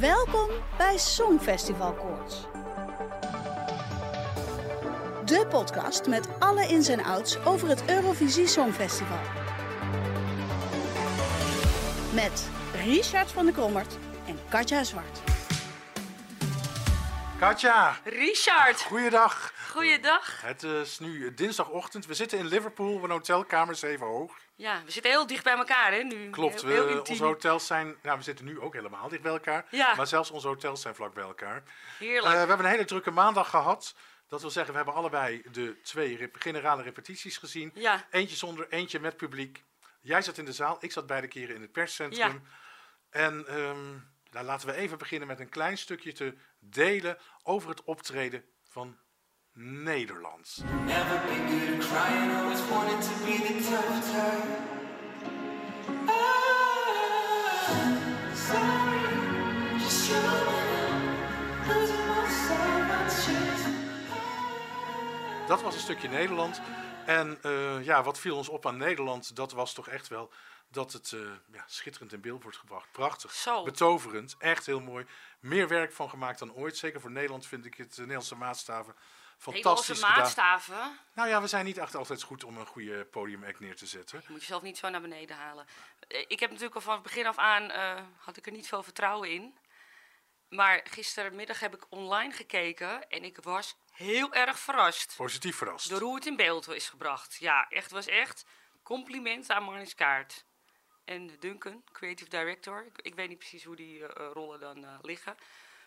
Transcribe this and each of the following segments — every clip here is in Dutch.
Welkom bij Songfestival Koorts. De podcast met alle ins en outs over het Eurovisie Songfestival. Met Richard van der Krommert en Katja Zwart. Katja, Richard, goeiedag. goeiedag. Het is nu dinsdagochtend. We zitten in Liverpool, een hotelkamer even hoog. Ja, we zitten heel dicht bij elkaar, hè, nu. Klopt, Heel, heel we, onze hotels zijn... Nou, we zitten nu ook helemaal dicht bij elkaar. Ja. Maar zelfs onze hotels zijn vlak bij elkaar. Heerlijk. Eh, we hebben een hele drukke maandag gehad. Dat wil zeggen, we hebben allebei de twee rep- generale repetities gezien. Ja. Eentje zonder, eentje met publiek. Jij zat in de zaal, ik zat beide keren in het perscentrum. En ehm, nou, laten we even beginnen met een klein stukje te delen over het optreden van Nederland. Never been good at crying, always wanted to be the tough type. I'm sorry, just showing up, losing myself, I'm chasing. Dat was een stukje Nederland. En eh, ja, wat viel ons op aan Nederland, dat was toch echt wel dat het eh, ja, schitterend in beeld wordt gebracht. Prachtig, Zo. betoverend, echt heel mooi. Meer werk van gemaakt dan ooit. Zeker voor Nederland vind ik het eh, Nederlandse maatstaven fantastisch gedaan. maatstaven. Nou ja, we zijn niet echt altijd goed om een goede podiumact neer te zetten. Je moet jezelf niet zo naar beneden halen. Eh, Ik heb natuurlijk al van het begin af aan, eh, had ik er niet veel vertrouwen in. Maar gistermiddag heb ik online gekeken en ik was heel erg verrast. Positief verrast. Door hoe het in beeld is gebracht. Ja, echt was echt compliment aan Marnix Kaart. En Duncan, creative director. Ik, ik weet niet precies hoe die eh, rollen dan liggen.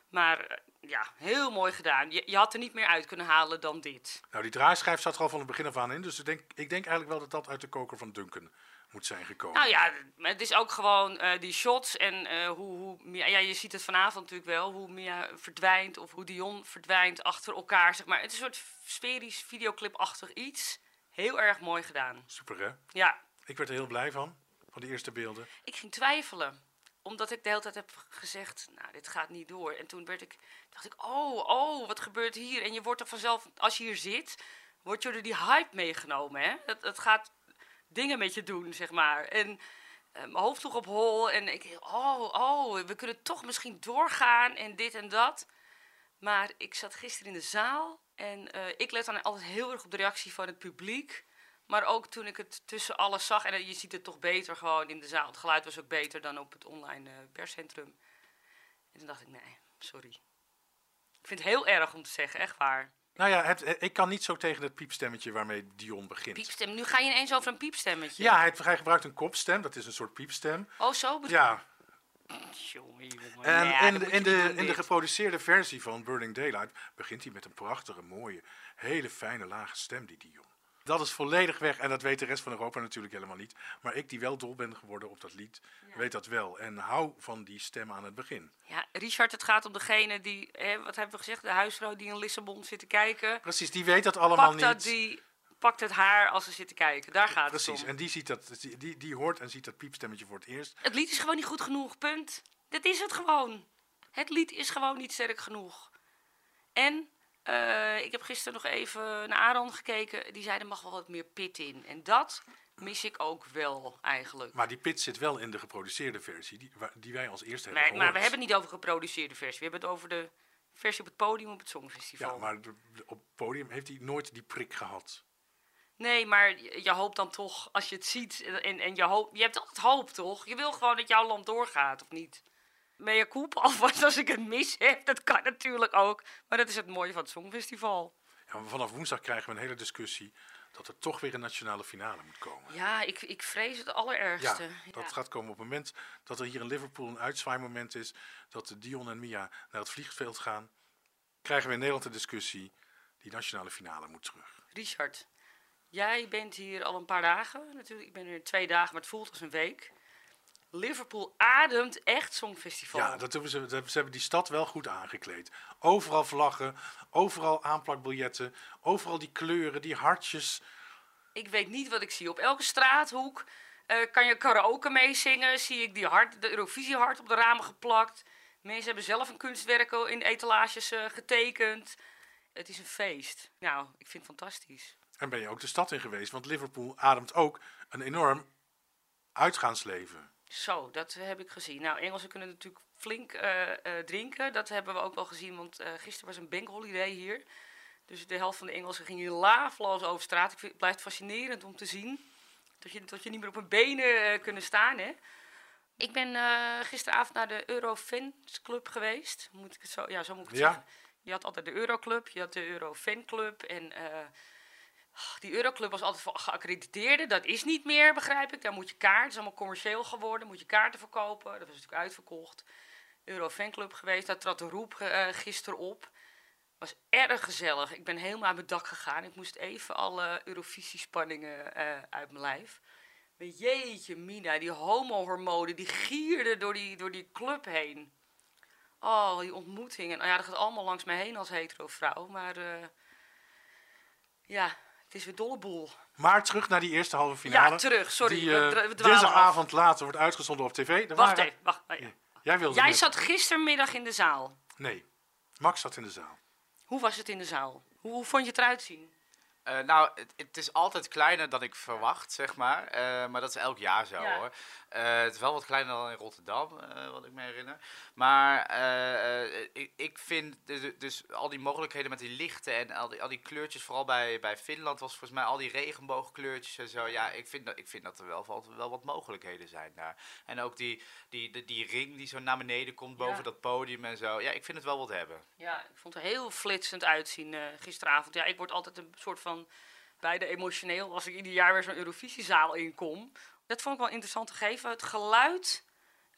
Maar eh, ja, heel mooi gedaan. Je, je had er niet meer uit kunnen halen dan dit. Nou, die draaischijf zat er al van het begin af aan in. Dus ik denk, ik denk eigenlijk wel dat dat uit de koker van Duncan moet zijn gekomen. Nou ja, het is ook gewoon eh, die shots en eh, hoe, hoe Mia, ja, je ziet het vanavond natuurlijk wel, hoe Mia verdwijnt of hoe Dion verdwijnt achter elkaar, zeg maar. Het is een soort sferisch videoclipachtig iets. Heel erg mooi gedaan. Super hè? Ja, Ik werd er heel blij van, van die eerste beelden. ik ging twijfelen. Omdat ik de hele tijd heb gezegd, nou, dit gaat niet door. En toen werd ik, dacht ik, oh, oh, wat gebeurt hier? En je wordt er vanzelf, als je hier zit, word je door die hype meegenomen, hè? Het, het gaat dingen met je doen, zeg maar. En eh, mijn hoofd sloeg op hol en ik oh, oh, we kunnen toch misschien doorgaan en dit en dat. Maar ik zat gisteren in de zaal en eh, ik let dan altijd heel erg op de reactie van het publiek. Maar ook toen ik het tussen alles zag, en eh, je ziet het toch beter gewoon in de zaal. Het geluid was ook beter dan op het online eh, perscentrum. En toen dacht ik, nee, sorry. Ik vind het heel erg om te zeggen, echt waar. Nou ja, het, ik kan niet zo tegen het piepstemmetje waarmee Dion begint. Piepstem, nu ga je ineens over een piepstemmetje. Ja, hij, hij gebruikt een kopstem, dat is een soort piepstem. Oh, zo bedoel Ja, Jongen, jongen. en in, dat de- in, de, in de geproduceerde versie van Burning Daylight begint hij met een prachtige, mooie, hele fijne, lage stem, die Dion. Dat is volledig weg en dat weet de rest van Europa natuurlijk helemaal niet. Maar ik, die wel dol ben geworden op dat lied, weet dat wel. En hou van die stem aan het begin. Ja, Richard, het gaat om degene die, hè, wat hebben we gezegd, de huisvrouw die in Lissabon zit te kijken. Precies, die weet dat allemaal Pakt dat niet. die, pakt het haar als ze zit te kijken. Daar gaat Precies, het om. en die, ziet dat, die, die, die hoort en ziet dat piepstemmetje voor het eerst. Het lied is gewoon niet goed genoeg, punt. Dit is het gewoon. Het lied is gewoon niet sterk genoeg. En eh, ik heb gisteren nog even naar Aaron gekeken. Die zei er mag wel wat meer pit in. En dat mis ik ook wel eigenlijk. Maar die pit zit wel in de geproduceerde versie, die, die wij als eerste hebben Nee, maar we hebben het niet over geproduceerde versie. We hebben het over de versie op het podium op het Songfestival. Ja, maar de- de- op het podium heeft hij nooit die prik gehad. Nee, maar je, je hoopt dan toch, als je het ziet, en, en je, hoop, je hebt altijd hoop, toch? Je wil gewoon dat jouw land doorgaat, of niet? Mea culpa, alvast als ik het mis heb, dat kan natuurlijk ook. Maar dat is het mooie van het Songfestival. Ja, maar vanaf woensdag krijgen we een hele discussie dat er toch weer een nationale finale moet komen. Ja, ik, ik vrees het Ja, allerergste. dat Ja. gaat komen op het moment dat er hier in Liverpool een uitzwaaimoment is, dat Dion en Mia naar het vliegveld gaan, krijgen we in Nederland de discussie, die nationale finale moet terug. Richard, jij bent hier al een paar dagen. Natuurlijk, ik ben er twee dagen, maar het voelt als een week. Liverpool ademt echt Songfestival. Ja, dat hebben ze, dat ze hebben die stad wel goed aangekleed. Overal vlaggen, overal aanplakbiljetten, overal die kleuren, die hartjes. Ik weet niet wat ik zie. Op elke straathoek eh, kan je karaoke meezingen. Zie ik die hart, de Eurovisiehart op de ramen geplakt. Mensen hebben zelf een kunstwerk in etalages eh, getekend. Het is een feest. Nou, ik vind het fantastisch. En ben je ook de stad in geweest, want Liverpool ademt ook een enorm uitgaansleven. Zo, dat heb ik gezien. Nou, Engelsen kunnen natuurlijk flink eh, eh, drinken. Dat hebben we ook wel gezien, want eh, gisteren was een bankholiday hier. Dus de helft van de Engelsen ging hier laafloos over straat. Ik vind, het blijft fascinerend om te zien. Dat je, dat je niet meer op hun benen kunnen staan, hè. Ik ben gisteravond naar de Eurofans Club geweest. Moet ik het zo, ja, zo moet ik het Ja. zeggen. Je had altijd de Euroclub, je had de Eurofanclub en... die Euroclub was altijd voor geaccrediteerden. Dat is niet meer, begrijp ik. Daar moet je kaarten. Het is allemaal commercieel geworden. Moet je kaarten verkopen. Dat was natuurlijk uitverkocht. Eurofanclub geweest. Daar trad de roep eh, gisteren op. Was erg gezellig. Ik ben helemaal aan mijn dak gegaan. Ik moest even alle Eurovisie-spanningen eh, uit mijn lijf. Maar jeetje, Mina, die homohormonen, die gierden door die, door die club heen. Oh, die ontmoetingen. Nou ja, dat gaat allemaal langs mij heen als hetero vrouw. Maar eh, ja, het is weer dolle boel. Maar terug naar die eerste halve finale. Ja, terug. Sorry, Die eh, dra- we dinsdagavond later wordt uitgezonden op tv. Er Wacht waren- even, wacht. oh ja. Jij wilde Jij zat gistermiddag in de zaal. Nee, Max zat in de zaal. Hoe was het in de zaal? Hoe, hoe vond je het eruit zien? Eh, nou, het, het is altijd kleiner dan ik verwacht, zeg maar. Eh, maar dat is elk jaar zo, Ja. hoor. Eh, het is wel wat kleiner dan in Rotterdam, eh, wat ik me herinner. Maar eh, eh, ik, ik vind dus, dus al die mogelijkheden met die lichten en al die, al die kleurtjes, vooral bij, bij Finland was volgens mij al die regenboogkleurtjes en zo. Ja, ik vind, dat, ik vind dat er wel, wel, wel wat mogelijkheden zijn daar. En ook die, die, die, die ring die zo naar beneden komt boven Ja. dat podium en zo. Ja, ik vind het wel wat hebben. Ja, ik vond het er heel flitsend uitzien eh, gisteravond. Ja, ik word altijd een soort van beide emotioneel als ik ieder jaar weer zo'n Eurovisiezaal inkom. Dat vond ik wel interessant te geven. Het geluid,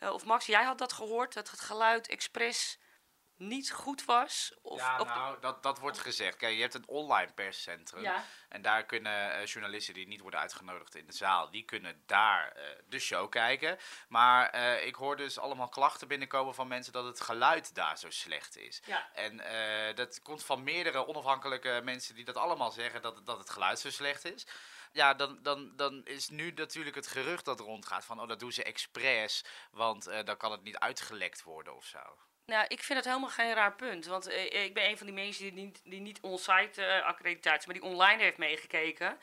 of Max, jij had dat gehoord, dat het geluid expres niet goed was. Of, ja, nou, dat, dat wordt gezegd. Kijk, je hebt een online perscentrum. Ja. En daar kunnen eh, journalisten die niet worden uitgenodigd in de zaal, die kunnen daar eh, de show kijken. Maar eh, ik hoor dus allemaal klachten binnenkomen van mensen dat het geluid daar zo slecht is. Ja. En dat komt van meerdere onafhankelijke mensen die dat allemaal zeggen, dat, het- dat het geluid zo slecht is. Ja, dan, dan, dan is nu natuurlijk het gerucht dat rondgaat van, oh, dat doen ze expres, want dan kan het niet uitgelekt worden of zo. Nou, ik vind het helemaal geen raar punt. Want eh, ik ben een van die mensen die niet, die niet on-site eh, accreditatie, maar die online heeft meegekeken.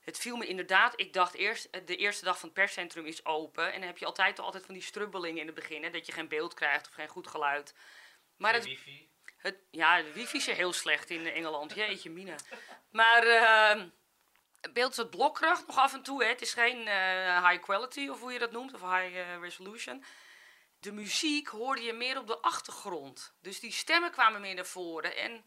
Het viel me inderdaad, ik dacht eerst, eh, de eerste dag van het perscentrum is open. En dan heb je altijd, altijd van die strubbelingen in het begin, hè, dat je geen beeld krijgt of geen goed geluid. Maar het, wifi. het, ja, de wifi is heel slecht in Engeland. Jeetje, mina. Maar eh, het beeld is wat blokkerig nog af en toe. Hè. Het is geen eh, high quality, of hoe je dat noemt, of high eh, resolution. De muziek hoorde je meer op de achtergrond. Dus die stemmen kwamen meer naar voren. En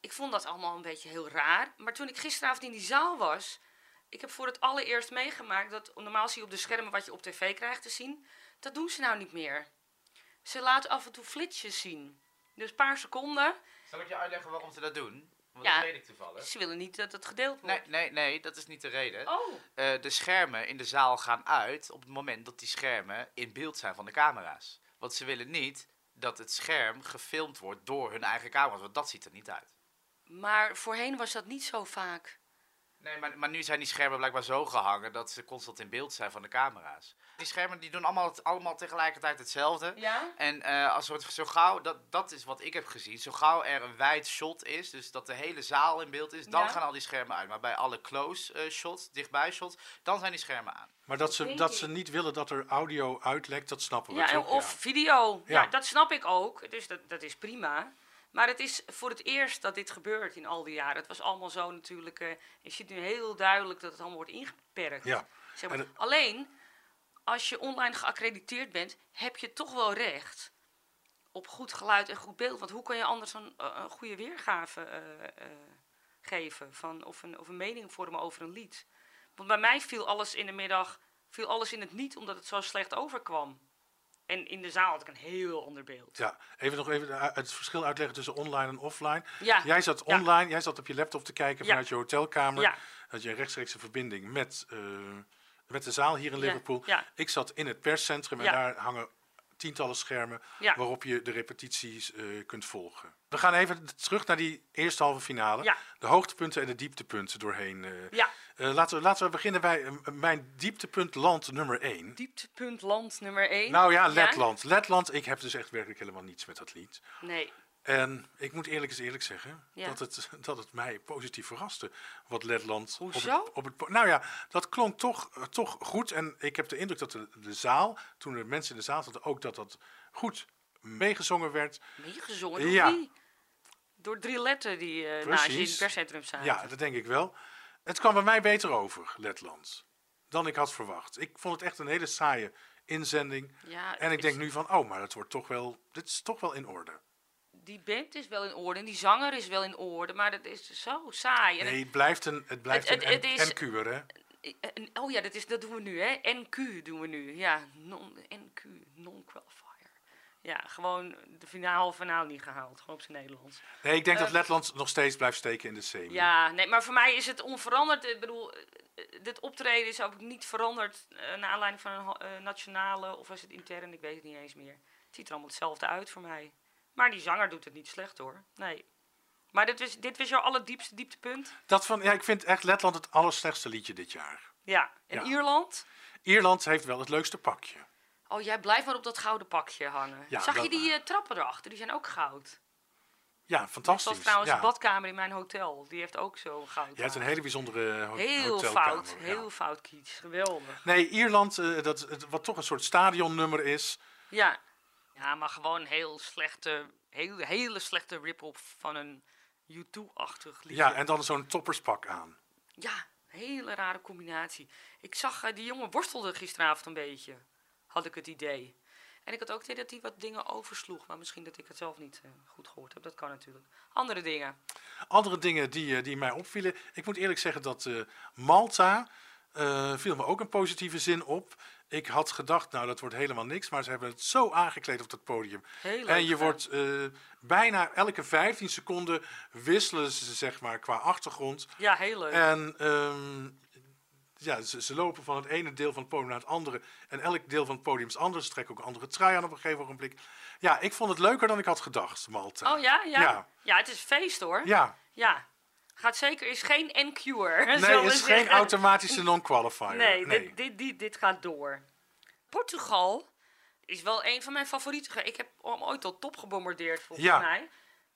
ik vond dat allemaal een beetje heel raar. Maar toen ik gisteravond in die zaal was... Ik heb voor het allereerst meegemaakt dat... Normaal zie je op de schermen wat je op tv krijgt te zien. Dat doen ze nou niet meer. Ze laten af en toe flitsjes zien. Dus een paar seconden. Zal ik je uitleggen waarom ze dat doen? Want Ja. dat weet ik toevallig. Ze willen niet dat het gedeeld Nee, wordt. nee, nee, dat is niet de reden. Oh, Eh, de schermen in de zaal gaan uit op het moment dat die schermen in beeld zijn van de camera's. Want ze willen niet dat het scherm gefilmd wordt door hun eigen camera's, want dat ziet er niet uit. maar voorheen was dat niet zo vaak. Nee, maar, maar nu zijn die schermen blijkbaar zo gehangen dat ze constant in beeld zijn van de camera's. Die schermen die doen allemaal, allemaal tegelijkertijd hetzelfde. Ja? En eh, als het zo gauw, dat, dat is wat ik heb gezien, zo gauw er een wijd shot is, dus dat de hele zaal in beeld is, dan Ja. gaan al die schermen uit. Maar bij alle close eh, shots, dichtbij shots, dan zijn die schermen aan. Maar dat ze, dat ze niet willen dat er audio uitlekt, dat snappen we. Ja, toch? of video. Ja. Ja. dat snap ik ook. Dus dat, dat is prima. Maar het is voor het eerst dat dit gebeurt in al die jaren. Het was allemaal zo natuurlijk. eh, je ziet nu heel duidelijk dat het allemaal wordt ingeperkt. Ja. Zeg maar. Alleen, als je online geaccrediteerd bent, heb je toch wel recht op goed geluid en goed beeld. Want hoe kan je anders een, eh, een goede weergave eh, eh, geven van, of, een, of een mening vormen over een lied? Want bij mij viel alles in de middag, viel alles in het niet omdat het zo slecht overkwam. En in de zaal had ik een heel ander beeld. Ja, even nog even het verschil uitleggen tussen online en offline. Ja. Jij zat Ja. online, jij zat op je laptop te kijken vanuit je hotelkamer. Ja. Had je een rechtstreekse verbinding met, eh, met de zaal hier in Liverpool. ja. Ik zat in het perscentrum en daar hangen tientallen schermen Ja. waarop je de repetities eh, kunt volgen. We gaan even terug naar die eerste halve finale. Ja. De hoogtepunten en de dieptepunten doorheen. eh. Ja, Eh, laten, we, laten we beginnen bij mijn dieptepunt land nummer 1. dieptepunt land nummer 1. Nou ja, Letland. Letland, ik heb dus echt werkelijk helemaal niets met dat lied. Nee. En ik moet eerlijk eens eerlijk zeggen Ja. dat, het, dat het mij positief verraste. Wat Letland. Op het, op het, po- nou ja, dat klonk toch, eh, toch goed. En ik heb de indruk dat de, de zaal, toen er mensen in de zaal zaten, ook dat dat goed meegezongen werd. Meegezongen door Ja. wie? Door drie letten die eh naast je in het perscentrum zaten. Ja, dat denk ik wel. Het kwam bij mij beter over, Letland, dan ik had verwacht. Ik vond het echt een hele saaie inzending. Ja, En ik denk nu van, oh, maar het wordt toch wel, dit is toch wel in orde. Die band is wel in orde en die zanger is wel in orde, maar dat is zo saai. En Nee, het blijft een, het blijft Het- een het- hè? het- en- oh ja, dat, is, dat doen we nu, hè? NQ doen we nu. Ja, non, NQ, non-qualifier. Ja, gewoon de finale finale niet gehaald, gewoon op zijn Nederlands. Nee, ik denk dat Eh, Letland nog steeds blijft steken in de semi. Ja, nee, maar voor mij is het onveranderd. Ik bedoel, eh, eh, dit optreden is ook niet veranderd eh, naar aanleiding van een eh, nationale of is het intern, ik weet het niet eens meer. Het ziet er allemaal hetzelfde uit voor mij. Maar die zanger doet het niet slecht hoor. Nee. Maar dit was, dit was jouw allerdiepste dieptepunt? Dat van, ja, ik vind echt Letland het allerslechtste liedje dit jaar. Ja. En Ja. Ierland? Ierland heeft wel het leukste pakje. Oh, jij blijft maar op dat gouden pakje hangen. Ja, Zag je dat- die eh, trappen erachter? Die zijn ook goud. Ja, Dat fantastisch. was trouwens ja. de badkamer in mijn hotel. Die heeft ook zo goud. Je hebt een hele bijzondere ho Heel hotelkamer. fout. ja. Heel fout, Kiets. Geweldig. Nee, Ierland, eh, dat, wat toch een soort stadionnummer is. Ja. Ja, maar gewoon heel slechte, heel, hele slechte rip-off van een U2-achtig liedje. Ja, en dan zo'n topperspak aan. Ja, hele rare combinatie. Ik zag, eh, die jongen worstelde gisteravond een beetje. Had ik het idee. En ik had ook het idee dat hij wat dingen oversloeg. Maar misschien dat ik het zelf niet eh, goed gehoord heb. Dat kan natuurlijk. Andere dingen. Andere dingen die, eh, die mij opvielen. Ik moet eerlijk zeggen dat Malta viel me ook een positieve zin op. Ik had gedacht, nou dat wordt helemaal niks. Maar ze hebben het zo aangekleed op dat podium. Heel En je gedaan. wordt eh, bijna elke 15 seconden wisselen ze zeg maar qua achtergrond. Ja, heel leuk. En ehm, ja, ze, ze lopen van het ene deel van het podium naar het andere. En elk deel van het podium is anders. Ze trekken ook een andere trui aan op een gegeven ogenblik. Ja, ik vond het leuker dan ik had gedacht, Malta. oh ja? Ja. Ja. ja? het is feest hoor. Ja, Ja. Gaat zeker, is geen NQ'er. nee, het is geen automatische non-qualifier. Nee, Dit, dit, dit, dit gaat door. Portugal is wel een van mijn favorieten. Ik heb hem ooit tot top gebombardeerd, volgens Ja. mij.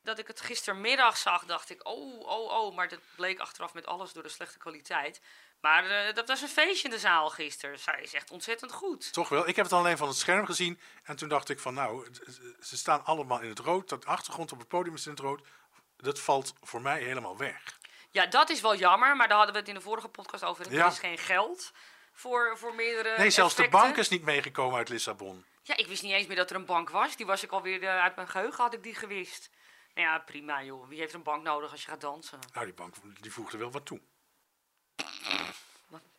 Dat ik het gistermiddag zag, dacht ik, oh, oh, oh. Maar dat bleek achteraf met alles door de slechte kwaliteit. Maar eh, dat was een feestje in de zaal gisteren. Zij is echt ontzettend goed. Toch wel. Ik heb het alleen van het scherm gezien. En toen dacht ik van nou, ze staan allemaal in het rood. De achtergrond op het podium is in het rood. Dat valt voor mij helemaal weg. Ja, dat is wel jammer. Maar daar hadden we het in de vorige podcast over. Er Ja. is geen geld voor, voor meerdere Nee, zelfs de bank is niet meegekomen uit Lissabon. Ja, ik wist niet eens meer dat er een bank was. Die was ik alweer eh, uit mijn geheugen, had ik die gewist. Nou ja, prima joh. Wie heeft een bank nodig als je gaat dansen? Nou, die bank die voegde wel wat toe.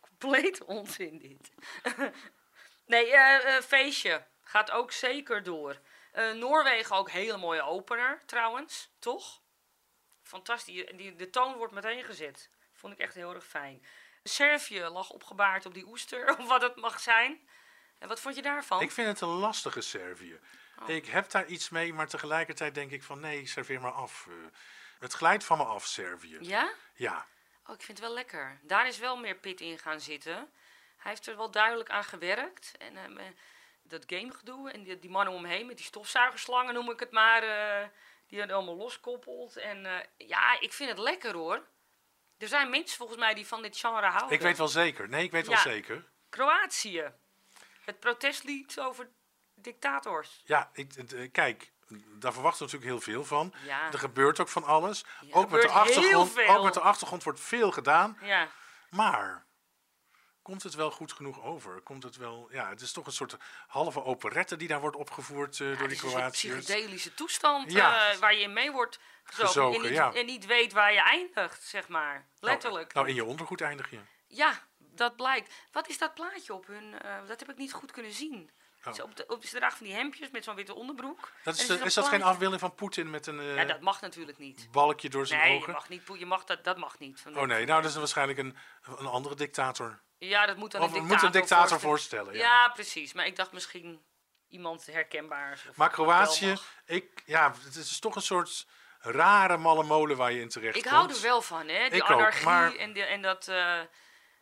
Compleet onzin dit. nee, eh, eh, feestje. Gaat ook zeker door. Noorwegen ook hele mooie opener trouwens, toch? Fantastisch. Die, de toon wordt meteen gezet. Vond ik echt heel erg fijn. Servië lag opgebaard op die oester, of wat het mag zijn. En wat vond je daarvan? Ik vind het een lastige Servië. Oh. Ik heb daar iets mee, maar tegelijkertijd denk ik van nee, serveer maar af. Eh, het glijdt van me af, Servië. Ja? Ja, Oh, ik vind het wel lekker. Daar is wel meer pit in gaan zitten. Hij heeft er wel duidelijk aan gewerkt. En eh, dat gamegedoe en die, die mannen omheen met die stofzuigerslangen noem ik het maar. eh, die het allemaal loskoppelt. En eh, ja, ik vind het lekker hoor. Er zijn mensen volgens mij die van dit genre houden. ik weet wel zeker. Nee, ik weet wel zeker. Kroatië. Het protestlied over dictators. Ja, ik, eh, kijk, daar verwachten we natuurlijk heel veel van. Ja. Er gebeurt ook van alles. Ja, ook, met de achtergrond, veel. ook met de achtergrond wordt veel gedaan. Ja. Maar komt het wel goed genoeg over? Komt het wel, ja, het is toch een soort halve operette die daar wordt opgevoerd door Ja, die het is een Kroatiërs. psychedelische toestand Ja. eh, waar je in mee wordt gezogen. Gezogen, en, niet, ja. en niet weet waar je eindigt, zeg maar. Letterlijk. Nou, nou, in je ondergoed eindig je. Ja, dat blijkt. Wat is dat plaatje op hun? eh, dat heb ik niet goed kunnen zien. Oh. Ze, op de, op, ze dragen van die hemdjes met zo'n witte onderbroek. Dat is, is, dat een geen afbeelding van Poetin met een Ja, dat mag natuurlijk niet. balkje door zijn Nee, je ogen? mag niet. Je mag dat, dat mag niet. Van Oh nee, nou dat is waarschijnlijk een, een andere dictator. Ja, dat moet dan Of een dictator, een dictator voorstellen. voorstellen. Ja. Ja. precies. Maar ik dacht misschien iemand herkenbaars. Of Maar Kroatië, ik, ja, het is toch een soort rare malle molen waar je in terecht Ik komt. hou er wel van, hè? Die Ik ook, anarchie maar- en, en dat. eh,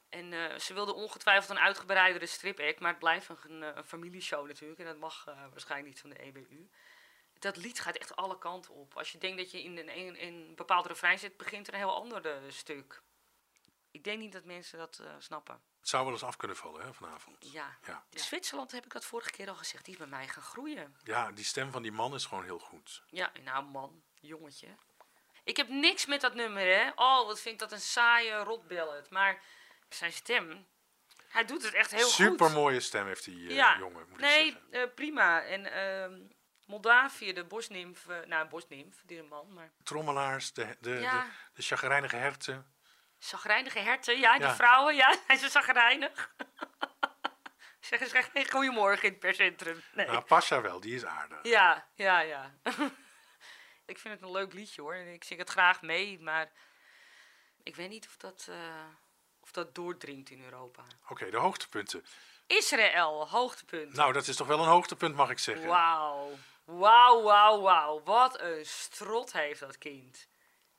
en eh, ze wilden ongetwijfeld een uitgebreidere strip-act, maar het blijft een, een, een familieshow natuurlijk. En dat mag eh, waarschijnlijk niet van de EBU. Dat lied gaat echt alle kanten op. Als je denkt dat je in een, in, een bepaald refrein zit, begint er een heel ander eh, stuk. Ik denk niet dat mensen dat eh, snappen. Het zou wel eens af kunnen vallen hè, vanavond. Ja. Ja. In Zwitserland heb ik dat vorige keer al gezegd. Die is bij mij gaan groeien. ja, die stem van die man is gewoon heel goed. Ja, nou man, jongetje. Ik heb niks met dat nummer, hè. Oh, wat vind ik dat een saaie rotballet. Maar zijn stem, hij doet het echt heel goed. Super mooie stem heeft die eh, ja, jongen, moet ik nee, eh, prima. En ehm, Moldavië, de bosnimf, nou, bosnimf, die een man, maar... Trommelaars, de, de, Ja. de, de chagrijnige herten. Zagrijnige herten, ja, die Ja. vrouwen, ja, hij is zagrijnig. Zeggen ze geen goedemorgen in het perscentrum. Nee. Nou, Pasha wel, die is aardig. Ja, ja, ja. ik vind het een leuk liedje hoor. En ik zing het graag mee, maar ik weet niet of dat, eh, of dat doordringt in Europa. Oké, de hoogtepunten. Israël, hoogtepunt. Nou, dat is toch wel een hoogtepunt, mag ik zeggen. Wauw. Wauw, wauw, wauw. Wat een strot heeft dat kind.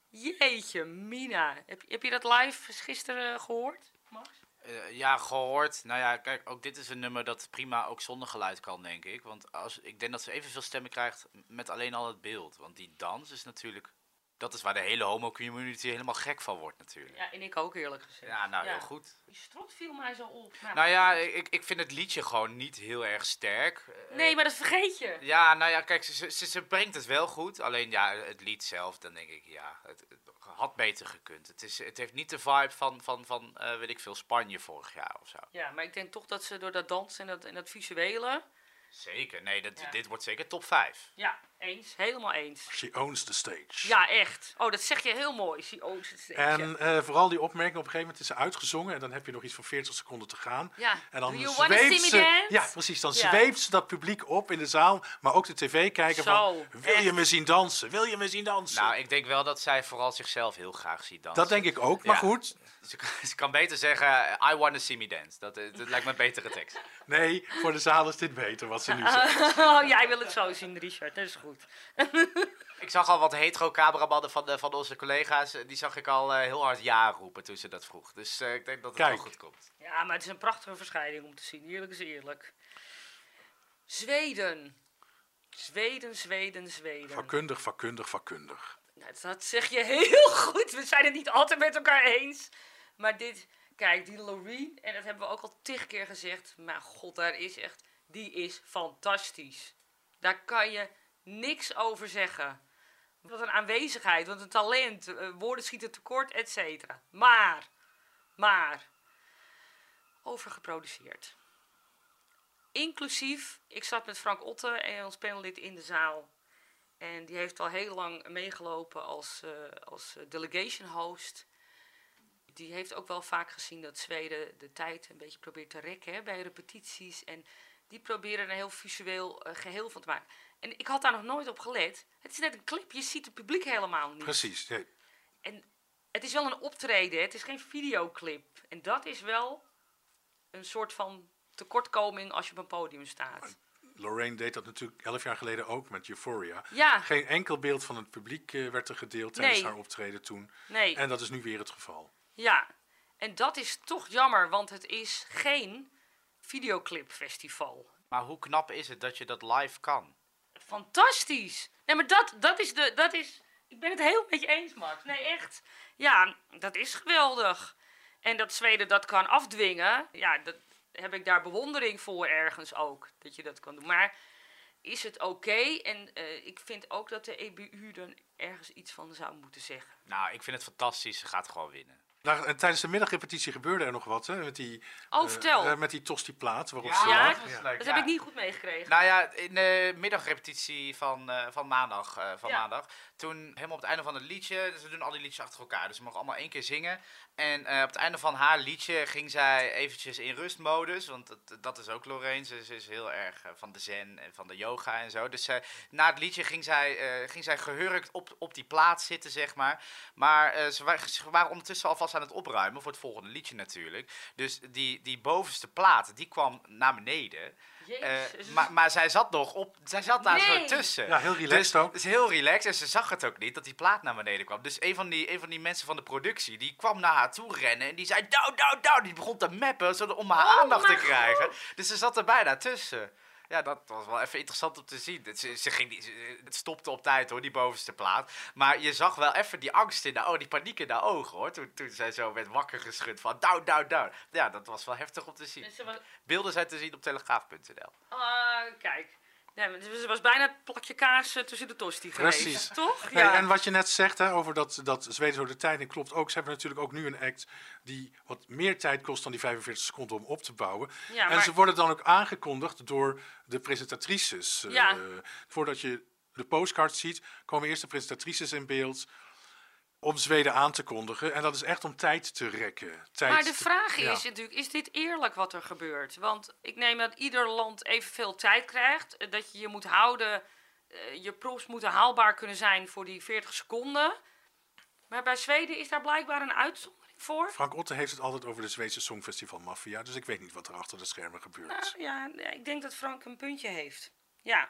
Jeetje, Mina. Heb, heb je dat live gisteren eh, gehoord, Max? Eh, ja, gehoord. Nou ja, kijk, ook dit is een nummer dat prima ook zonder geluid kan, denk ik. Want als, ik denk dat ze evenveel stemmen krijgt met alleen al het beeld. Want die dans is natuurlijk... Dat is waar de hele homo-community helemaal gek van wordt natuurlijk. Ja, en ik ook eerlijk gezegd. Ja, nou heel goed. Die strot viel mij zo op. Nou, Nou ja, ik, ik vind het liedje gewoon niet heel erg sterk. Eh, Nee, maar dat vergeet je. Ja, nou ja, kijk, ze, ze, ze brengt het wel goed. Alleen ja, het lied zelf, dan denk ik, ja, het, het had beter gekund. Het, is, het heeft niet de vibe van, van, van eh, weet ik veel, Spanje vorig jaar of zo. Ja, maar ik denk toch dat ze door dat dansen en dat, en dat visuele... Zeker, nee, dat, Ja. dit wordt zeker top 5. Ja, eens. Helemaal eens. She owns the stage. Ja, echt. Oh, dat zeg je heel mooi. Zie, oh, het steentje. En eh, vooral die opmerking, op een gegeven moment is ze uitgezongen en dan heb je nog iets van 40 seconden te gaan. Ja. En dan Do you wanna zweept see me ze, dance? ja precies, dan Ja. zweept ze dat publiek op in de zaal, maar ook de tv-kijker Zo, van, wil je me zien dansen? Wil je me zien dansen? Nou, ik denk wel dat zij vooral zichzelf heel graag ziet dansen. dat denk ik ook, maar Ja. goed. Ze, kan- ze kan beter zeggen, I wanna see me dance. Dat, eh, dat lijkt me een betere tekst. Nee, voor de zaal is dit beter wat ze nu zegt. Oh, jij wil het zo zien, Richard. Dat is goed. Ik zag al wat hetero cameramannen van, de, van onze collega's. eh, Die zag ik al eh, heel hard ja roepen toen ze dat vroeg. Dus eh, ik denk dat het Kijk. wel goed komt. Ja, maar het is een prachtige verschijning om te zien. Eerlijk is eerlijk. Zweden. Zweden, Zweden, Zweden. Vakkundig, vakkundig, vakkundig. Nou, dat zeg je heel goed. We zijn het niet altijd met elkaar eens. Maar dit, kijk, die Loreen, en dat hebben we ook al tig keer gezegd. Maar god, daar is echt, die is fantastisch. Daar kan je niks over zeggen. Wat een aanwezigheid, wat een talent, eh, woorden schieten tekort, et cetera. Maar, maar, overgeproduceerd. Inclusief, ik zat met Frank Otte en ons panellid in de zaal. En die heeft al heel lang meegelopen als, eh, als eh, delegation host. Die heeft ook wel vaak gezien dat Zweden de tijd een beetje probeert te rekken bij repetities. En die proberen er een heel visueel eh, geheel van te maken. En ik had daar nog nooit op gelet. Het is net een clip, je ziet het publiek helemaal niet. Precies. nee. En het is wel een optreden, het is geen videoclip. En dat is wel een soort van tekortkoming als je op een podium staat. Lorraine deed dat natuurlijk elf jaar geleden ook met Euphoria. Ja, Geen enkel beeld van het publiek eh, werd er gedeeld tijdens Nee. haar optreden toen. nee. En dat is nu weer het geval. Ja, en dat is toch jammer, want het is geen videoclipfestival. Maar hoe knap is het dat je dat live kan? Fantastisch! Nee, maar dat, dat is de. Dat is, ik ben het heel met je eens, Max. Nee, echt. Ja, dat is geweldig. En dat Zweden dat kan afdwingen, ja, dat heb ik daar bewondering voor ergens ook. Dat je dat kan doen. Maar is het oké? En eh, ik vind ook dat de EBU dan ergens iets van zou moeten zeggen. Nou, ik vind het fantastisch. Ze gaat gewoon winnen. Nou, en tijdens de middagrepetitie gebeurde er nog wat, hè? Met die, Oh, eh, vertel. eh, met die tosti-plaat waarop Ja, ze Ja, dat was Ja. leuk. dat ja. heb ik niet goed meegekregen. Nou ja, in de middagrepetitie van, eh, van maandag, eh, van Ja. maandag. Toen helemaal op het einde van het liedje, dus we doen al die liedjes achter elkaar. Dus ze mogen allemaal één keer zingen. En eh, op het einde van haar liedje ging zij eventjes in rustmodus. Want dat, dat is ook Lorraine. Ze, is heel erg eh, van de zen en van de yoga en zo. Dus eh, na het liedje ging zij, ging zij gehurkt op, op die plaats zitten, zeg maar. Maar ze, ze waren ondertussen alvast aan het opruimen voor het volgende liedje natuurlijk. Dus die, die bovenste plaat, die kwam naar beneden. Eh, maar, maar zij zat nog op, zij zat daar Nee. zo tussen. Ja, heel relaxed dus, ook. Dus heel relaxed en ze zag het ook niet dat die plaat naar beneden kwam. Dus een van die, een van die mensen van de productie, die kwam naar haar toe rennen en die zei down, down, down. Die begon te mappen zodat, om haar Oh, aandacht te krijgen. Dus ze zat er bijna tussen. Ja, dat was wel even interessant om te zien. Het, ze, ze ging, ze- het stopte op tijd hoor, die bovenste plaat. Maar je zag wel even die angst in de ogen, die paniek in de ogen hoor. Toen, toen zij zo werd wakker geschud van down, down, down. Ja, dat was wel heftig om te zien. Was, Beelden zijn te zien op telegraaf.nl. ah, kijk. Maar ze was bijna het plakje kaas eh, tussen de tosti geweest. Precies. Toch? Nee, Ja. en wat je net zegt hè, over dat, dat Zweden zo de tijd in klopt ook. Ze hebben natuurlijk ook nu een act die wat meer tijd kost dan die 45 seconden om op te bouwen. Ja, en ze worden dan ook aangekondigd door de presentatrices. Eh, Ja. voordat je de postcards ziet, komen eerst de presentatrices in beeld om Zweden aan te kondigen. En dat is echt om tijd te rekken. Tijd Maar de te- vraag ja. is natuurlijk, is dit eerlijk wat er gebeurt? Want ik neem dat ieder land evenveel tijd krijgt. eh, Dat je je moet houden, eh, je proefs moeten haalbaar kunnen zijn voor die 40 seconden. Maar bij Zweden is daar blijkbaar een uitzondering voor. Frank Otte heeft het altijd over de Zweedse Songfestival Mafia. Dus ik weet niet wat er achter de schermen gebeurt. Nou ja, ja, ik denk dat Frank een puntje heeft. Ja.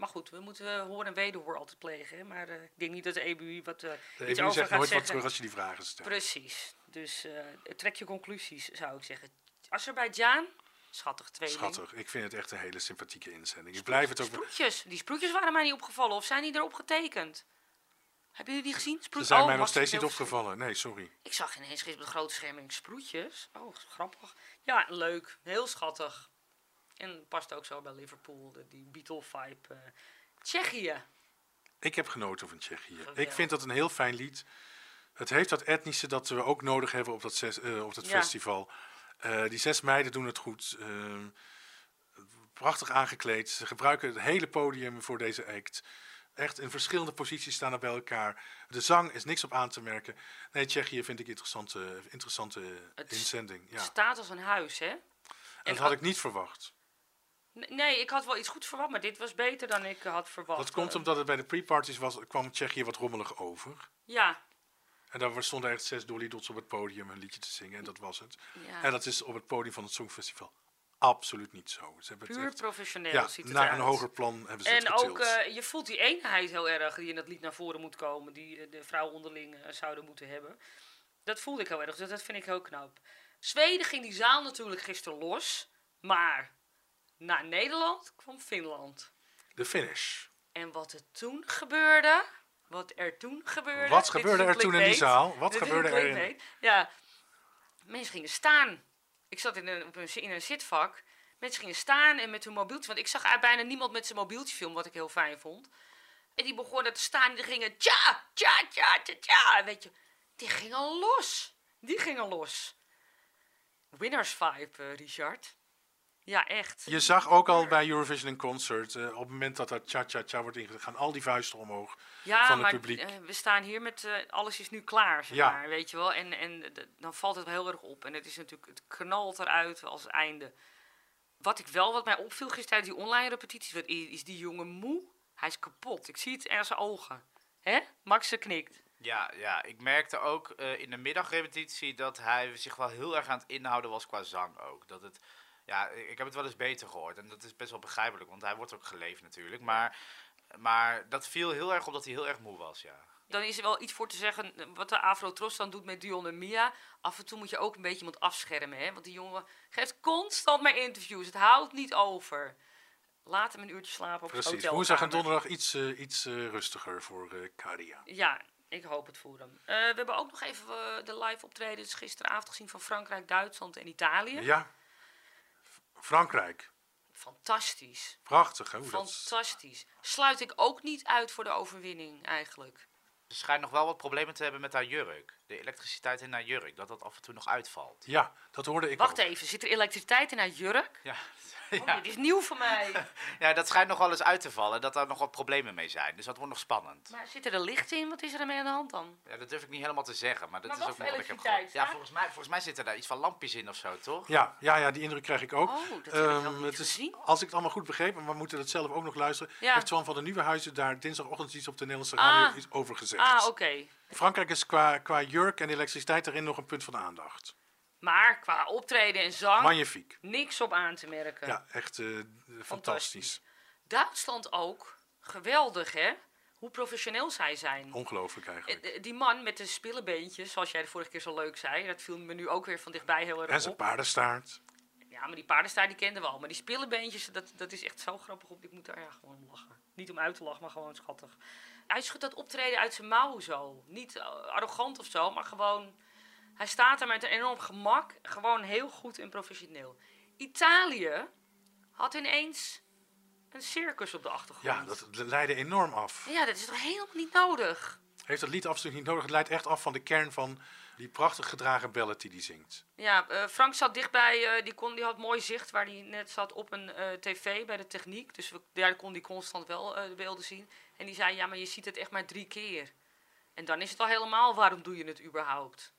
Maar goed, we moeten uh, hoor en wederhoor altijd plegen. hè. Maar eh, ik denk niet dat de EBU wat eh de iets EBU over zegt gaat nooit wat terug als je die vragen stelt. Precies. Dus eh, trek je conclusies, zou ik zeggen. Azerbeidzjan, schattig tweeling. Schattig. Ik vind het echt een hele sympathieke inzending. Ik blijf het ook... Sproetjes. Die sproetjes waren mij niet opgevallen. Of zijn die erop getekend? Hebben jullie die gezien? Ze Sproet- zijn Oh, mij nog steeds het niet opgevallen. Nee, sorry. Ik zag ineens gisteren op de grote scherm sproetjes. Oh, grappig. Ja, leuk. Heel schattig. En past ook zo bij Liverpool, de, die Beatle-vibe. eh. Tsjechië. Ik heb genoten van Tsjechië. Ik vind dat een heel fijn lied. Het heeft dat etnische dat we ook nodig hebben op dat, zes, eh, op dat Ja. festival. Eh, die zes meiden doen het goed. Ehm, prachtig aangekleed. Ze gebruiken het hele podium voor deze act. Echt in verschillende posities staan er bij elkaar. De zang is niks op aan te merken. Nee, Tsjechië vind ik interessante, interessante Het inzending. Ja. Het staat als een huis, hè? Dat en- had ik niet verwacht. Nee, ik had wel iets goeds verwacht, maar dit was beter dan ik eh, had verwacht. Dat komt omdat het bij de pre-parties was, kwam Tsjechië wat rommelig over. Ja, En daar stonden echt zes Dolly Dots op het podium een liedje te zingen. En dat was het. ja. En dat is op het podium van het Songfestival absoluut niet zo. Ze hebben het echt, professioneel ja, ziet het naar eruit. een hoger plan hebben ze het En getild. ook, eh, je voelt die eenheid heel erg die in dat lied naar voren moet komen, die eh, de vrouwen onderling zouden moeten hebben. Dat voelde ik heel erg, dus dat vind ik heel knap. Zweden ging die zaal natuurlijk gisteren los, maar naar Nederland kwam Finland. De finish. En wat er toen gebeurde, wat er toen gebeurde... Wat gebeurde er toen in die zaal? Wat Dit gebeurde er in... Ja, mensen gingen staan. Ik zat in een, in een zitvak. Mensen gingen staan en met hun mobieltje. Want ik zag bijna niemand met zijn mobieltje filmen, wat ik heel fijn vond. En die begonnen te staan en die gingen tja, tja, tja, tja, tja. Weet je, die gingen los. Die gingen los. Winners vibe, eh, Richard. Ja, echt. Je zag ook al bij Eurovision in Concert, eh, op het moment dat er cha-cha-cha wordt ingegaan, gaan al die vuisten omhoog. Ja, van het maar publiek. eh, we staan hier met eh, alles is nu klaar, zeg Ja. maar, weet je wel. En, en dan valt het wel heel erg op. En het is natuurlijk, het knalt eruit als einde. Wat ik wel, wat mij opviel gisteren tijdens die online repetities, wat is, is die jongen moe. Hij is kapot. Ik zie het aan zijn ogen. Hè? Max ze knikt. Ja, ja, ik merkte ook eh, in de middagrepetitie dat hij zich wel heel erg aan het inhouden was qua zang ook. Dat het, ja, ik heb het wel eens beter gehoord en dat is best wel begrijpelijk, want hij wordt ook geleefd natuurlijk. Maar, maar dat viel heel erg op dat hij heel erg moe was, ja. Dan is er wel iets voor te zeggen wat de Afro Tros dan doet met Dion en Mia. Af en toe moet je ook een beetje iemand afschermen, hè? Want die jongen geeft constant maar interviews. Het houdt niet over. Laat hem een uurtje slapen op Precies. het Woensdag en donderdag iets, eh, iets eh, rustiger voor eh Karia. Ja, ik hoop het voor hem. Eh, we hebben ook nog even de live optredens gisteravond gezien van Frankrijk, Duitsland en Italië. Ja. Frankrijk. Fantastisch. Prachtig, hè? Hoe dat... Fantastisch. Sluit ik ook niet uit voor de overwinning eigenlijk. Ze schijnt nog wel wat problemen te hebben met haar jurk. De elektriciteit in haar jurk, dat dat af en toe nog uitvalt. Ja, dat hoorde ik Wacht ook. even, zit er elektriciteit in haar jurk? Ja, Oh, ja. Dit is nieuw voor mij. ja, dat schijnt nog wel eens uit te vallen, dat daar nog wat problemen mee zijn. Dus dat wordt nog spannend. Maar zit er een licht in? Wat is er ermee aan de hand dan? Ja, dat durf ik niet helemaal te zeggen, maar dat Maar is wat ook voor nog wat ik heb gehoord. Ja, volgens mij, volgens mij zitten daar iets van lampjes in of zo, toch? Ja, ja, ja, die indruk krijg ik ook. Oh, dat heb ik Ehm, het is, gezien. als ik het allemaal goed begreep, en we moeten het zelf ook nog luisteren, Ja. heeft Twan van de Nieuwenhuizen daar dinsdagochtend iets op de Nederlandse Ah. radio iets over gezegd. Ah, oké. Frankrijk is qua, qua jurk en elektriciteit erin nog een punt van aandacht. Maar qua optreden en zang, Magnifiek. niks op aan te merken. Ja, echt eh, fantastisch. Duitsland ook, geweldig hè? Hoe professioneel zij zijn. Ongelooflijk eigenlijk. Eh, Die man met de spillebeentjes, zoals jij de vorige keer zo leuk zei, dat viel me nu ook weer van dichtbij heel erg En zijn op. paardenstaart. Ja, maar die paardenstaart die kenden we al. Maar die spillebeentjes, dat, dat is echt zo grappig op. Ik moet daar ja, gewoon lachen. Niet om uit te lachen, maar gewoon schattig. Hij schudt dat optreden uit zijn mouw zo. Niet eh, arrogant of zo, maar gewoon... Hij staat daar met een enorm gemak. Gewoon heel goed en professioneel. Italië had ineens een circus op de achtergrond. Ja, dat leidde enorm af. Ja, dat is toch helemaal niet nodig? Heeft dat lied absoluut niet nodig. Het leidt echt af van de kern van die prachtig gedragen ballad die hij zingt. Ja, eh, Frank zat dichtbij, eh, die, kon, die had mooi zicht waar hij net zat op een eh, tv bij de techniek. Dus we, daar kon hij constant wel de beelden zien. En die zei, ja, maar je ziet het echt maar drie keer. En dan is het al helemaal, waarom doe je het überhaupt?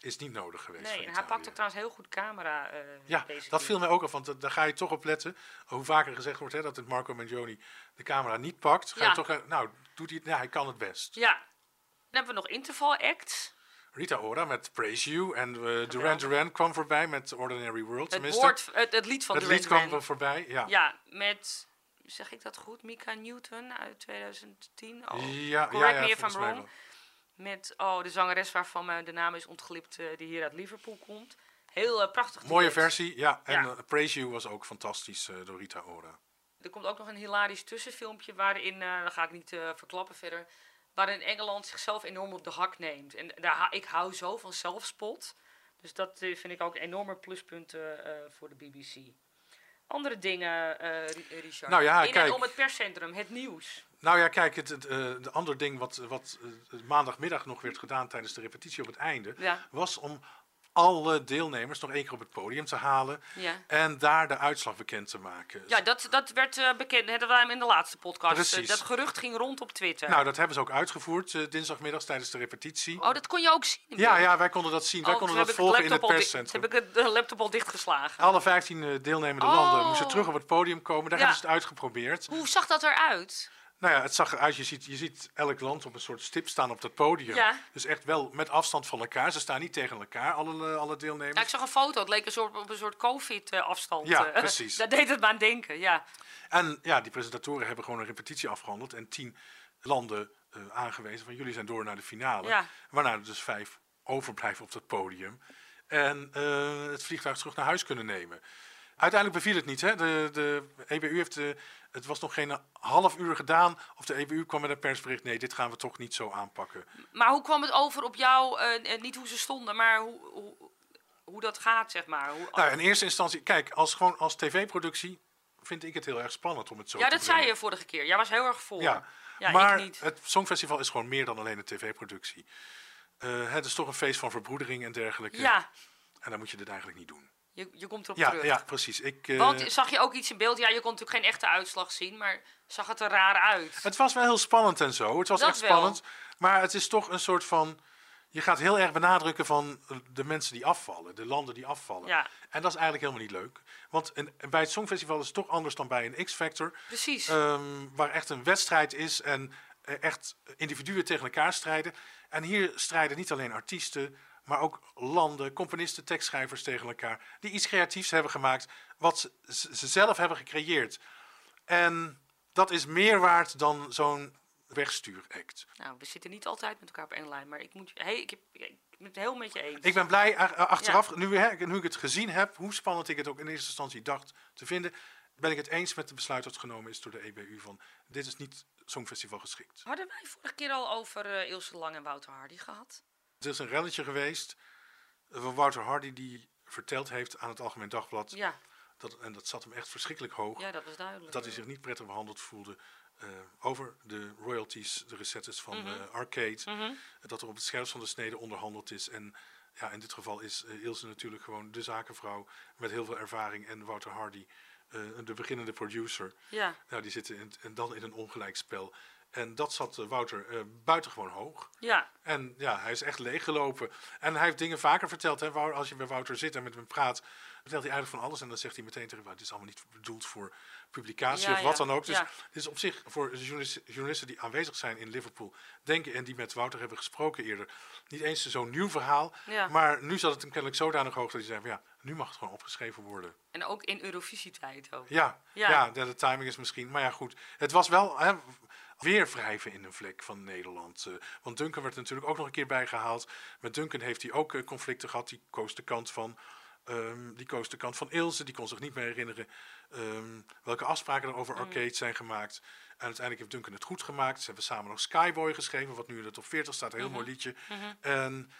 Is niet nodig geweest. Nee, en hij pakt ook trouwens heel goed camera Ja, dat keer. viel mij ook af, want da- daar ga je toch op letten. Hoe vaker gezegd wordt hè, dat het Marco Mangioni de camera niet pakt, ga Ja. je toch, nou, doet hij het, ja, hij kan het best. Ja. Dan hebben we nog interval acts. Rita Ora met Praise You en eh, Duran Duran kwam voorbij met Ordinary World. Het, woord, het, het lied van het Duran lied kwam Duran. voorbij, ja. Ja, met, zeg ik dat goed, Mika Newton uit 2010. Oh, ja, correct ja, me if I'm wrong. Met oh, de zangeres waarvan me de naam is ontglipt, eh, die hier uit Liverpool komt. Heel eh, prachtig. Mooie versie, ja. En Ja. eh, Praise You was ook fantastisch eh, door Rita Ora. Er komt ook nog een hilarisch tussenfilmpje waarin, eh dat ga ik niet eh, verklappen verder, waarin Engeland zichzelf enorm op de hak neemt. En daar, ik hou zo van zelfspot. Dus dat eh, vind ik ook enorme pluspunten eh, voor de BBC. Andere dingen, eh, Ri- Richard. Nou ja, In kijk. en om het perscentrum, het nieuws. Nou ja, kijk, het, het, de andere ding wat, wat maandagmiddag nog werd gedaan tijdens de repetitie op het einde, Ja. was om alle deelnemers nog één keer op het podium te halen Ja. en daar de uitslag bekend te maken. Ja, dat, dat werd eh, bekend. Wij hem in de laatste podcast. Precies. Eh, dat gerucht ging rond op Twitter. Nou, dat hebben ze ook uitgevoerd eh, dinsdagmiddag tijdens de repetitie. oh, dat kon je ook zien. Ja, ja, wij konden dat zien. wij Oh, konden dat volgen in het perscentrum. Heb ik de laptop al dichtgeslagen. Alle 15 eh, deelnemende Oh. landen moesten terug op het podium komen. Daar Ja. hebben ze het uitgeprobeerd. Hoe zag dat eruit? Nou ja, het zag eruit. Je ziet, je ziet elk land op een soort stip staan op dat podium. Ja. Dus echt wel met afstand van elkaar. Ze staan niet tegen elkaar, alle, eh, alle deelnemers. Ja, ik zag een foto. Het leek een soort, op een soort COVID-afstand. Ja, eh. precies. Daar deed het me aan denken, ja. En ja, die presentatoren hebben gewoon een repetitie afgehandeld. En tien landen eh, aangewezen van jullie zijn door naar de finale. Ja. Waarna er dus vijf overblijven op dat podium. En eh, het vliegtuig terug naar huis kunnen nemen. Uiteindelijk beviel het niet. Hè? De, de EBU heeft, eh, het was nog geen half uur gedaan. Of de EBU kwam met een persbericht. Nee, dit gaan we toch niet zo aanpakken. Maar hoe kwam het over op jou? eh, niet hoe ze stonden, maar hoe, hoe, hoe dat gaat, zeg maar. Hoe, Nou, in eerste instantie, kijk, als, gewoon als tv-productie vind ik het heel erg spannend om het zo ja, te dat zei je vorige keer. Jij was heel erg voor. Ja, Ja, maar ik niet. het Songfestival is gewoon meer dan alleen een tv-productie. Het is toch een feest van verbroedering en dergelijke. Ja, En dan moet je dit eigenlijk niet doen. Je, je komt erop Ja, terug. ja precies. Ik, eh, Want zag je ook iets in beeld? Ja, je kon natuurlijk geen echte uitslag zien, maar zag het er raar uit? het was wel heel spannend en zo. Het was Dat echt wel. spannend. Maar het is toch een soort van... Je gaat heel erg benadrukken van de mensen die afvallen. De landen die afvallen. Ja. En dat is eigenlijk helemaal niet leuk. Want een, bij het Songfestival is het toch anders dan bij een X-Factor. Precies. Ehm, waar echt een wedstrijd is en eh, echt individuen tegen elkaar strijden. En hier strijden niet alleen artiesten, maar ook landen, componisten, tekstschrijvers tegen elkaar. Die iets creatiefs hebben gemaakt, wat ze, ze ze zelf hebben gecreëerd. En dat is meer waard dan zo'n wegstuuract. Nou, we zitten niet altijd met elkaar op één lijn, maar ik, moet, hey, ik, heb, ik ben het heel met je eens. Ik ben blij, achteraf, nu, hè, nu ik het gezien heb, hoe spannend ik het ook in eerste instantie dacht te vinden, ben ik het eens met het besluit dat genomen is door de EBU van dit is niet Songfestival geschikt. Hadden wij vorige keer al over eh, Ilse Lang en Wouter Hardy gehad? Er is een relletje geweest van Wouter Hardy die verteld heeft aan het Algemeen Dagblad, Ja, dat, en dat zat hem echt verschrikkelijk hoog, ja dat was duidelijk. dat hij zich niet prettig behandeld voelde eh, over de royalties, de recettes van Mhm. eh, Arcade, dat er op het scherpst van de snede onderhandeld is en ja, in dit geval is eh, Ilse natuurlijk gewoon de zakenvrouw met heel veel ervaring en Wouter Hardy de beginnende producer. Ja, Nou, die zitten in, en dan in een ongelijk spel. En dat zat eh, Wouter eh, buitengewoon hoog. ja, En ja, hij is echt leeggelopen. En hij heeft dingen vaker verteld. Hè, als je bij Wouter zit en met hem praat, vertelt hij eigenlijk van alles. En dan zegt hij meteen tegen, "Maar dit is allemaal niet bedoeld voor publicatie Ja, of wat ja, dan ook. Dus ja. het is op zich voor de journalisten, die aanwezig zijn in Liverpool, denken en die met Wouter hebben gesproken eerder, niet eens zo'n nieuw verhaal. Maar nu zat het hem kennelijk zodanig hoog dat hij zei, van, ja, nu mag het gewoon opgeschreven worden. En ook in Eurovisietijd ook. Ja, Ja. ja. de, de timing is misschien. Maar ja, goed. Het was wel hè, weer wrijven in een vlek van Nederland. eh, want Duncan werd er natuurlijk ook nog een keer bijgehaald. Met Duncan heeft hij ook eh, conflicten gehad. Die koos de kant van. ehm, die koos de kant van Ilse. Die kon zich niet meer herinneren ehm, welke afspraken er over arcade zijn gemaakt. En uiteindelijk heeft Duncan het goed gemaakt. Ze hebben samen nog Skyboy geschreven, wat nu in de top 40 staat. Een heel mooi liedje. En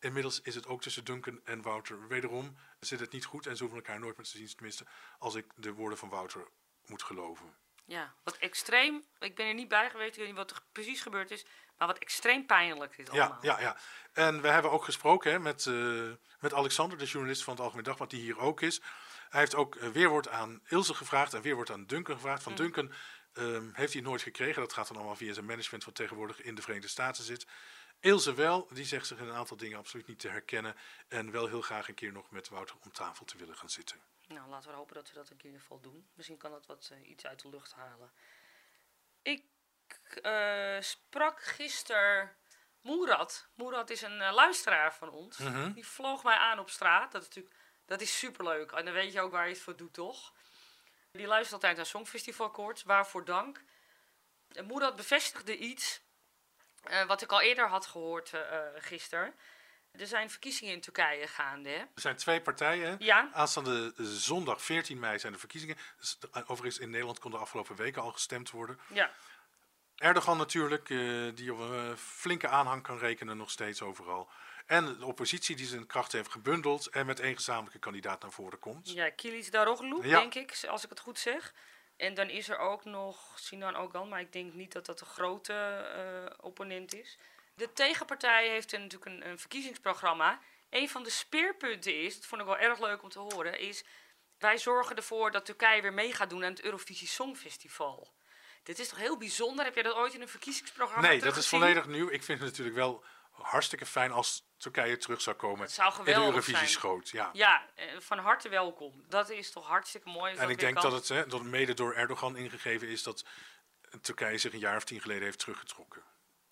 inmiddels is het ook tussen Duncan en Wouter. Wederom zit het niet goed en ze hoeven elkaar nooit meer te zien. Tenminste, als ik de woorden van Wouter moet geloven. Ja, wat extreem. Ik ben er niet bij geweest, ik weet niet wat er precies gebeurd is. Maar wat extreem pijnlijk is Ja, allemaal. ja, ja. En we hebben ook gesproken hè, met, eh, met Alexander, de journalist van het Algemeen Dagblad, die hier ook is. Hij heeft ook eh, weerwoord aan Ilse gevraagd en weerwoord aan Duncan gevraagd. Van Duncan ehm, heeft hij nooit gekregen. Dat gaat dan allemaal via zijn management, wat tegenwoordig in de Verenigde Staten zit. Ilse wel, die zegt zich in een aantal dingen absoluut niet te herkennen. En wel heel graag een keer nog met Wouter om tafel te willen gaan zitten. Nou, laten we hopen dat we dat een keer in ieder geval doen. Misschien kan dat wat eh, iets uit de lucht halen. Ik eh, sprak gisteren Moerad. Moerad is een eh, luisteraar van ons. Mhm. Die vloog mij aan op straat. Dat is natuurlijk dat is superleuk. En dan weet je ook waar je het voor doet, toch? Die luistert altijd naar Songfestivalkoorts. Waarvoor dank. En Moerad bevestigde iets wat ik al eerder had gehoord eh eh, gisteren. Er zijn verkiezingen in Turkije gaande, hè? Er zijn twee partijen. Ja. Aanstaande zondag 14 mei zijn de verkiezingen. Dus, de- overigens in Nederland kon de afgelopen weken al gestemd worden. Ja. Erdogan natuurlijk, eh, die op een eh, flinke aanhang kan rekenen nog steeds overal. En de oppositie die zijn krachten heeft gebundeld en met één gezamenlijke kandidaat naar voren komt. Ja, Kilis Daroglu, Ja. denk ik, als ik het goed zeg. En dan is er ook nog Sinan Ogan, maar ik denk niet dat dat een grote eh, opponent is. De tegenpartij heeft een, natuurlijk een, een verkiezingsprogramma. Een van de speerpunten is, dat vond ik wel erg leuk om te horen, is... wij zorgen ervoor dat Turkije weer mee gaat doen aan het Eurovisie Songfestival. Dit is toch heel bijzonder? Heb jij dat ooit in een verkiezingsprogramma Nee, dat is volledig nieuw. Ik vind het natuurlijk wel hartstikke fijn als Turkije terug zou komen Het zou de geweldig Eurovisie-schoot. Ja. Ja, eh, van harte welkom. Dat is toch hartstikke mooi. En ik denk kan. dat het hè, dat het mede door Erdogan ingegeven is dat Turkije zich een jaar of tien geleden heeft teruggetrokken.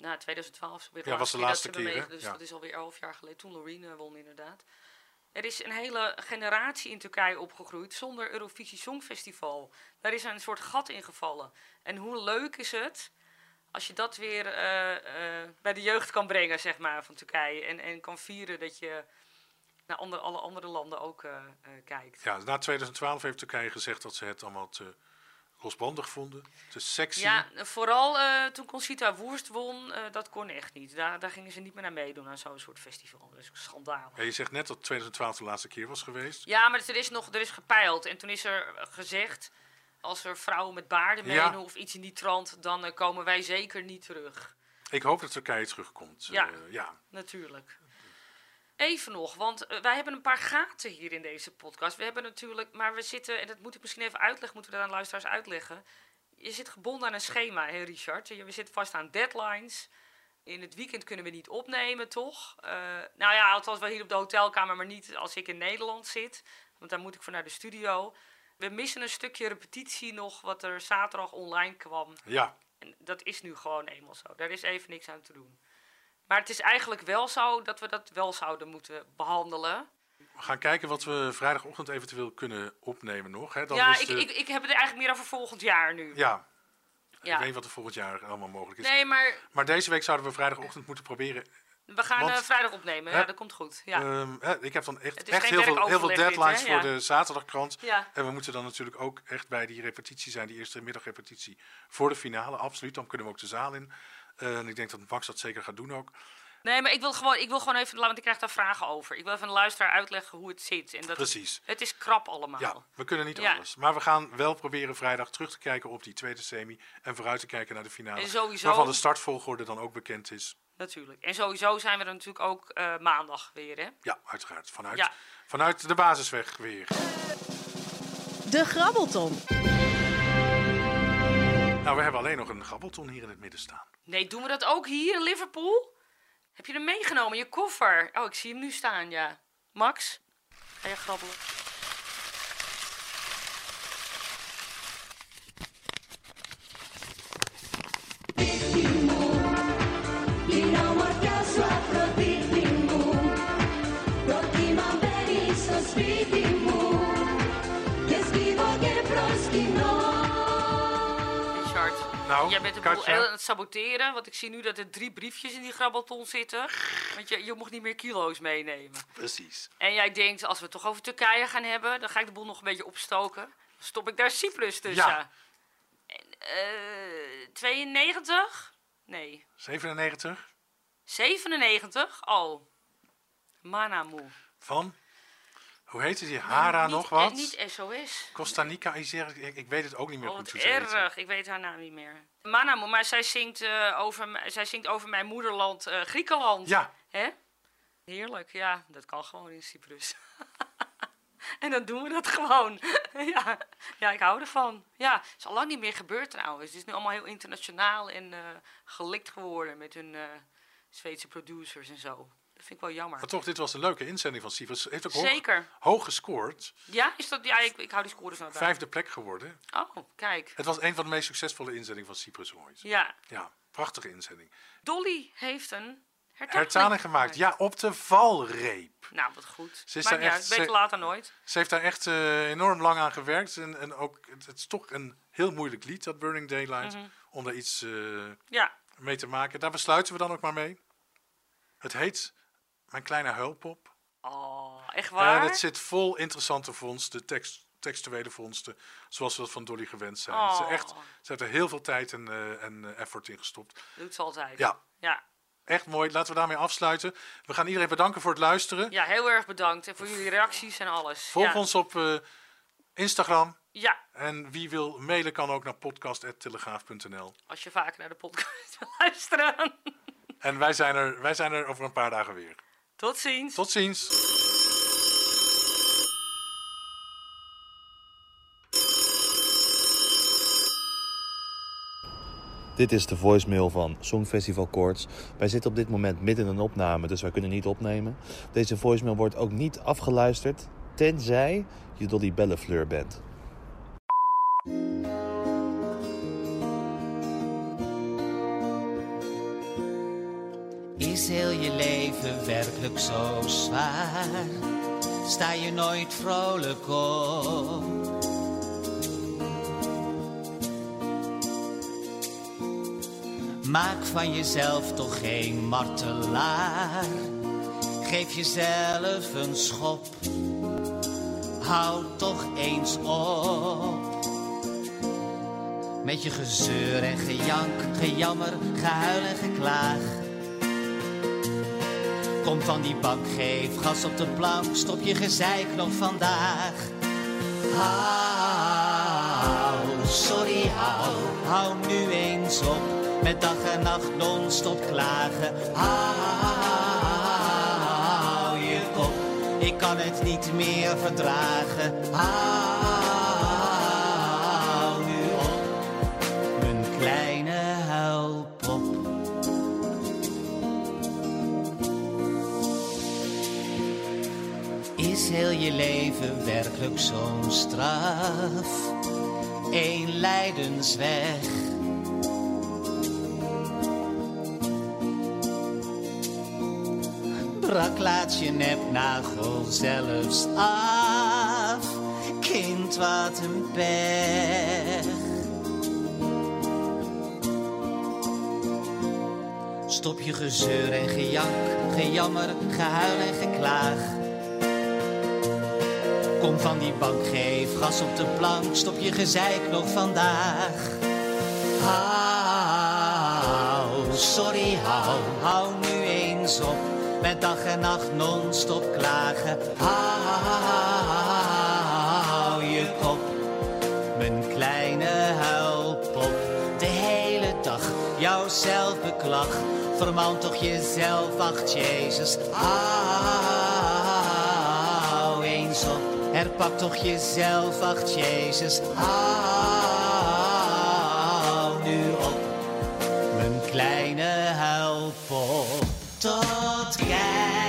Nou, 2012 is weer Ja, was de dat laatste ze keer? Dus Ja. dat is alweer elf jaar geleden. Toen Loreen eh, won inderdaad. Er is een hele generatie in Turkije opgegroeid zonder Eurovisie Songfestival. Daar is een soort gat in gevallen. En hoe leuk is het als je dat weer eh, eh, bij de jeugd kan brengen, zeg maar, van Turkije. En, en kan vieren dat je naar andere, alle andere landen ook eh, kijkt. Ja, na 2012 heeft Turkije gezegd dat ze het allemaal te losbandig vonden, te sexy. Ja, vooral eh, toen Conchita Wurst won, eh, dat kon echt niet. Daar, daar gingen ze niet meer naar meedoen aan zo'n soort festival. Dat is schandaal. Ja, je zegt net dat 2012 de laatste keer was geweest. Ja, maar er is nog er is gepeild. En toen is er gezegd, als er vrouwen met baarden Ja. meedoen of iets in die trant, dan eh, komen wij zeker niet terug. Ik hoop dat Turkije terugkomt. Ja. Ja. Natuurlijk. Even nog, want eh, wij hebben een paar gaten hier in deze podcast. We hebben natuurlijk, maar we zitten, en dat moet ik misschien even uitleggen, moeten we dat aan luisteraars uitleggen. Je zit gebonden aan een schema, hè Richard? Je- We zitten vast aan deadlines. In het weekend kunnen we niet opnemen, toch? Eh, nou ja, althans wel hier op de hotelkamer, maar niet als ik in Nederland zit. Want daar moet ik voor naar de studio. We missen een stukje repetitie nog, wat er zaterdag online kwam. ja, En dat is nu gewoon eenmaal zo. Daar is even niks aan te doen. Maar het is eigenlijk wel zo dat we dat wel zouden moeten behandelen. we gaan kijken wat we vrijdagochtend eventueel kunnen opnemen nog. Hè. Dan ja, ik, de- ik, ik heb het eigenlijk meer over volgend jaar nu. ja, Ja. ik weet niet wat er volgend jaar allemaal mogelijk is. Nee, maar Maar deze week zouden we vrijdagochtend moeten proberen. we gaan Want- eh, vrijdag opnemen. Ja, dat komt goed. Ja. Ehm, hè, ik heb dan echt, echt heel, veel, heel veel werkoverleg dit, deadlines voor Ja. de zaterdagkrant. ja. En we moeten dan natuurlijk ook echt bij die repetitie zijn, die eerste middagrepetitie voor de finale. Absoluut, dan kunnen we ook de zaal in. Eh, en ik denk dat Max dat zeker gaat doen ook. Nee, maar ik wil, gewoon, ik wil gewoon even, want ik krijg daar vragen over. Ik wil even een luisteraar uitleggen hoe het zit. En dat Precies. Het is krap allemaal. Ja, we kunnen niet Ja. alles. Maar we gaan wel proberen vrijdag terug te kijken op die tweede semi. En vooruit te kijken naar de finale. En sowieso- Waarvan de startvolgorde dan ook bekend is. Natuurlijk. En sowieso zijn we er natuurlijk ook eh, maandag weer, hè? Ja, uiteraard. Vanuit, Ja. vanuit de basisweg weer. De Grabbelton. Nou, we hebben alleen nog een gabbelton hier in het midden staan. Nee, doen we dat ook hier in Liverpool? Heb je hem meegenomen, je koffer? Oh, ik zie hem nu staan, ja. Max, ga je grabbelen? Nou, Jij bent de Katja? boel aan het saboteren, want ik zie nu dat er drie briefjes in die grabbelton zitten. Want je, je mocht niet meer kilo's meenemen. Precies. En jij denkt, als we het toch over Turkije gaan hebben, dan ga ik de boel nog een beetje opstoken. Dan stop ik daar Cyprus tussen. Ja. En, eh, 92? Nee. 97 97? Oh. Manamu. van, hoe heette die? Hara Niet- nog wat? Niet SOS. Costa Rica, ik, ik, weet het ook niet meer Oh, goed erg. Ik weet haar naam niet meer. Manamu, maar zij zingt, eh, over, zij zingt over mijn moederland eh, Griekenland. Ja, Hè? Heerlijk, ja. Dat kan gewoon in Cyprus. en dan doen we dat gewoon. ja. ja, ik hou ervan. Ja, het is al lang niet meer gebeurd trouwens. Het is nu allemaal heel internationaal en eh gelikt geworden met hun Zweedse producers en zo. Vind ik wel jammer. maar toch, dit was een leuke inzending van Cyprus. Heeft ook hoog, Zeker. hoog gescoord. Ja, is dat, ja ik, ik hou die scores nou bij. Vijfde plek geworden. Oh, kijk. Het was een van de meest succesvolle inzendingen van Cyprus ooit. Ja, Ja, prachtige inzending. Dolly heeft een hertaling, Hertaling gemaakt. Ja, op de valreep. Nou, wat goed. Ze is Maakt daar niet echt- beter later nooit. Ze heeft daar echt eh, enorm lang aan gewerkt. En, en ook, het, het is toch een heel moeilijk lied, dat Burning Daylight. Mhm. Om daar iets eh, Ja, mee te maken. Daar besluiten we dan ook maar mee. Het heet Mijn Kleine Huilpop. oh, echt waar? En het zit vol interessante vondsten, tekst, textuele vondsten. Zoals we dat van Dolly gewend zijn. Oh. Ze, echt, ze heeft er heel veel tijd en, eh, en eh, effort in gestopt. Doet ze altijd. Ja, Ja. echt mooi. Laten we daarmee afsluiten. We gaan iedereen bedanken voor het luisteren. Ja, heel erg bedankt. En voor jullie reacties en alles. Volg ja. ons op eh, Instagram. Ja, En wie wil mailen kan ook naar podcast.telegraaf.nl. als je vaker naar de podcast wil luisteren. En wij zijn, er, wij zijn er over een paar dagen weer. Tot ziens. Tot ziens. Dit is de voicemail van Songfestival Koorts. Wij zitten op dit moment midden in een opname, dus wij kunnen niet opnemen. Deze voicemail wordt ook niet afgeluisterd, tenzij je Dolly Bellefleur bent. Is heel je leven werkelijk zo zwaar? Sta je nooit vrolijk op? Maak van jezelf toch geen martelaar. Geef jezelf een schop. Hou toch eens op. Met je gezeur en gejank, gejammer, gehuil en geklaag. Kom van die bank, geef gas op de plank, stop je gezeik nog vandaag. Hou, sorry, hou, hou nu eens op. Met dag en nacht non-stop klagen. Hou je kop, ik kan het niet meer verdragen. Hou nu op, mijn kleine heel je leven werkelijk zo'n straf? Eén lijdensweg. Brak laat je nepnagel zelfs af. Kind, wat een pech. Stop je gezeur en gejank, gejammer, gehuil en geklaag. Kom van die bank, geef gas op de plank, stop je gezeik nog vandaag. Hou, sorry, hou, hou nu eens op. Met dag en nacht non-stop klagen. Hou je kop, mijn kleine huilpop. De hele dag jouw zelfbeklag. Verman toch jezelf, ach Jezus. Hou op, herpak toch jezelf, ach Jezus. Hou nu op, mijn kleine huilpop. Tot kijk,